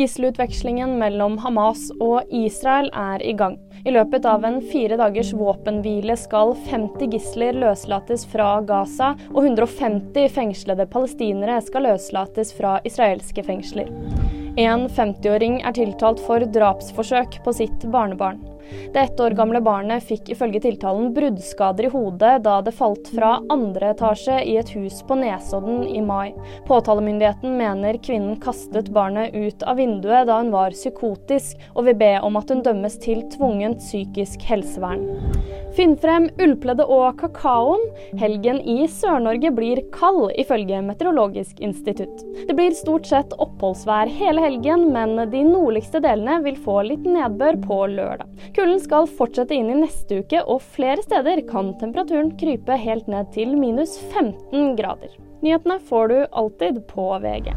Gisselutvekslingen mellom Hamas og Israel er i gang. I løpet av en fire dagers våpenhvile skal 50 gisler løslates fra Gaza, og 150 fengslede palestinere skal løslates fra israelske fengsler. En 50-åring er tiltalt for drapsforsøk på sitt barnebarn. Det ett år gamle barnet fikk ifølge tiltalen bruddskader i hodet da det falt fra andre etasje i et hus på Nesodden i mai. Påtalemyndigheten mener kvinnen kastet barnet ut av vinduet da hun var psykotisk, og vil be om at hun dømmes til tvungent psykisk helsevern. Finn frem ullpleddet og kakaoen. Helgen i Sør-Norge blir kald, ifølge Meteorologisk institutt. Det blir stort sett oppholdsvær hele helgen, men de nordligste delene vil få litt nedbør på lørdag. Kulden skal fortsette inn i neste uke, og flere steder kan temperaturen krype helt ned til minus 15 grader. Nyhetene får du alltid på VG.